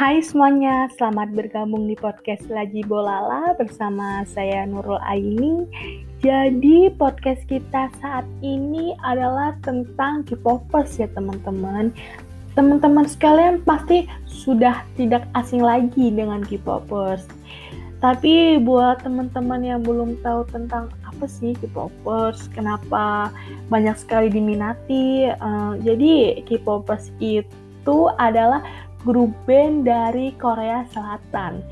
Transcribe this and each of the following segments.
Hai semuanya, selamat bergabung di podcast Laji Bolala bersama saya Nurul Aini. Jadi podcast kita saat ini adalah tentang K-popers ya teman-teman. Teman-teman sekalian pasti sudah tidak asing lagi dengan K-popers. Tapi buat teman-teman yang belum tahu tentang apa sih K-popers, kenapa banyak sekali diminati, uh, jadi K-popers itu adalah grup band dari Korea Selatan.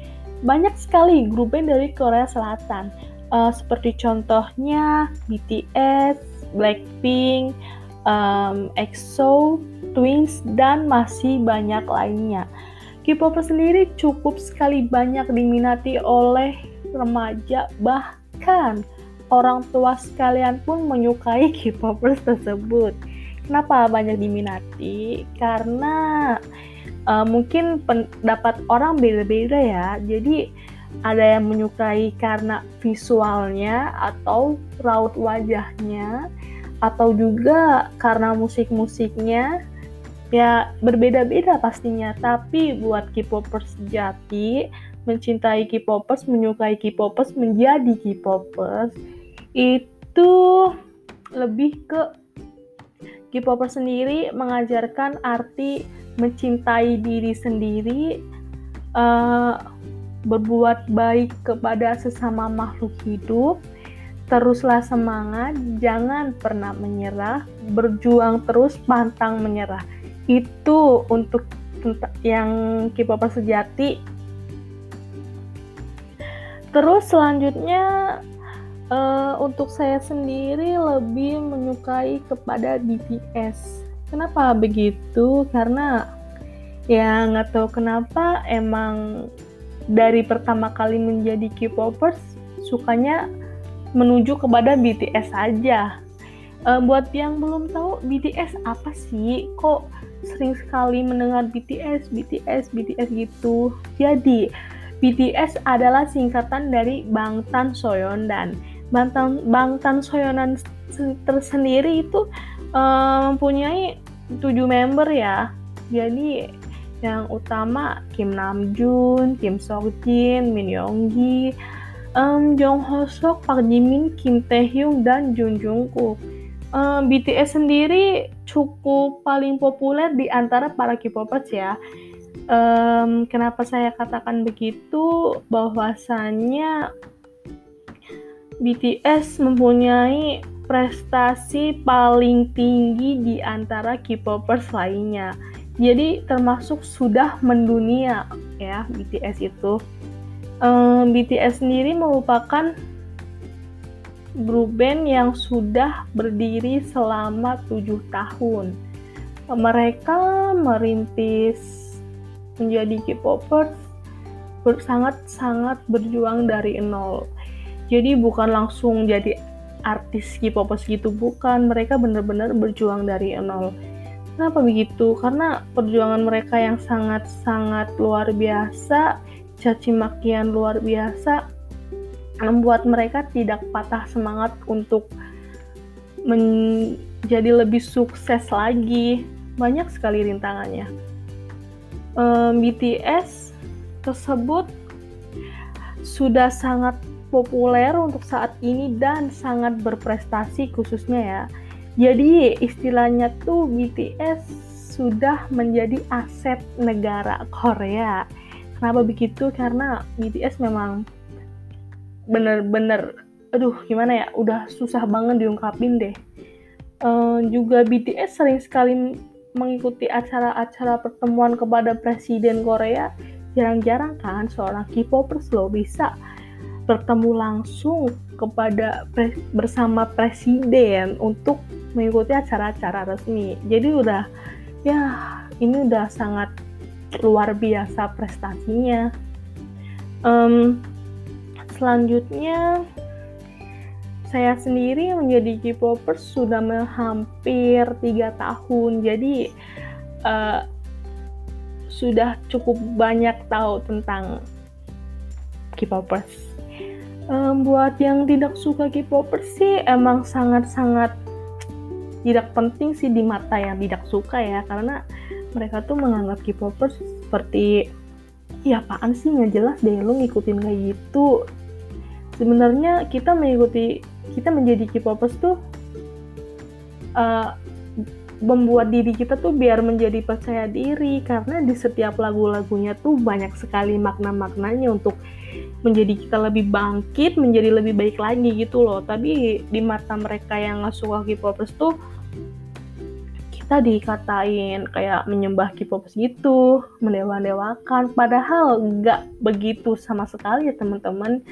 Banyak sekali grup band dari Korea Selatan, uh, seperti contohnya BTS, Blackpink, um, EXO, Twins, dan masih banyak lainnya. K-pop sendiri cukup sekali banyak diminati oleh remaja, bahkan orang tua sekalian pun menyukai K-popers tersebut. Kenapa banyak diminati? Karena uh, mungkin pendapat orang beda-beda ya. Jadi ada yang menyukai karena visualnya atau raut wajahnya atau juga karena musik-musiknya ya berbeda-beda pastinya tapi buat K-popers sejati mencintai K-popers menyukai K-popers menjadi K-popers itu lebih ke K-popers sendiri mengajarkan arti mencintai diri sendiri, uh, berbuat baik kepada sesama makhluk hidup, teruslah semangat, jangan pernah menyerah, berjuang terus, pantang menyerah. Itu untuk yang K-popers sejati. Terus selanjutnya uh, untuk saya sendiri lebih menyukai kepada BTS Kenapa begitu? Karena ya nggak tahu kenapa emang dari pertama kali menjadi K-popers sukanya menuju kepada BTS aja. E, buat yang belum tahu BTS apa sih? Kok sering sekali mendengar BTS, BTS, BTS gitu. Jadi BTS adalah singkatan dari Bangtan Soyeondan. Bangtan Bangtan Soyeondan tersendiri itu uh, mempunyai tujuh member ya. Jadi yang utama Kim Namjoon, Kim Seokjin, Min Younggi, um, Jong Hoseok, Park Jimin, Kim Taehyung dan Jun Jungkook. Um, BTS sendiri cukup paling populer di antara para K-popers ya. Um, kenapa saya katakan begitu? Bahwasannya BTS mempunyai prestasi paling tinggi di antara K-popers lainnya. Jadi termasuk sudah mendunia ya BTS itu. Um, BTS sendiri merupakan grup band yang sudah berdiri selama tujuh tahun. Mereka merintis menjadi K-popers sangat-sangat berjuang dari nol. Jadi bukan langsung jadi artis K-popers gitu bukan. Mereka benar-benar berjuang dari nol. Kenapa begitu? Karena perjuangan mereka yang sangat-sangat luar biasa caci makian luar biasa membuat mereka tidak patah semangat untuk menjadi lebih sukses lagi. Banyak sekali rintangannya. Um, BTS tersebut sudah sangat populer untuk saat ini dan sangat berprestasi khususnya ya. Jadi istilahnya tuh BTS sudah menjadi aset negara Korea. Kenapa begitu? Karena BTS memang bener-bener, aduh gimana ya, udah susah banget diungkapin deh. Uh, juga BTS sering sekali mengikuti acara-acara pertemuan kepada Presiden Korea. Jarang-jarang kan seorang K-popers loh bisa bertemu langsung kepada pre bersama presiden untuk mengikuti acara-acara resmi. Jadi udah ya ini udah sangat luar biasa prestasinya. Um, selanjutnya saya sendiri menjadi K-popers sudah hampir tiga tahun. Jadi uh, sudah cukup banyak tahu tentang K-popers um, buat yang tidak suka K-popers sih emang sangat-sangat tidak penting sih di mata yang tidak suka ya. Karena mereka tuh menganggap K-popers seperti ya apaan sih? Nggak jelas deh lu ngikutin kayak gitu. Sebenarnya kita mengikuti kita menjadi K-popers tuh uh, membuat diri kita tuh biar menjadi percaya diri. Karena di setiap lagu-lagunya tuh banyak sekali makna-maknanya untuk menjadi kita lebih bangkit, menjadi lebih baik lagi gitu loh. Tapi di mata mereka yang nggak suka K-popers tuh kita dikatain kayak menyembah K-popers gitu, mendewa-dewakan. Padahal nggak begitu sama sekali ya teman-teman.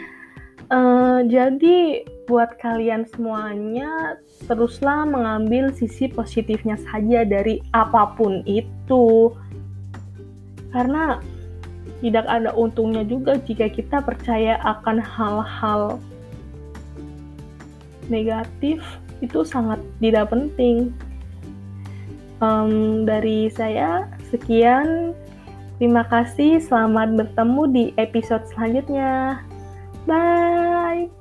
Uh, jadi buat kalian semuanya teruslah mengambil sisi positifnya saja dari apa pun itu. Karena tidak ada untungnya juga jika kita percaya akan hal-hal negatif itu sangat tidak penting. Um, dari saya sekian. Terima kasih. Selamat bertemu di episode selanjutnya. Bye.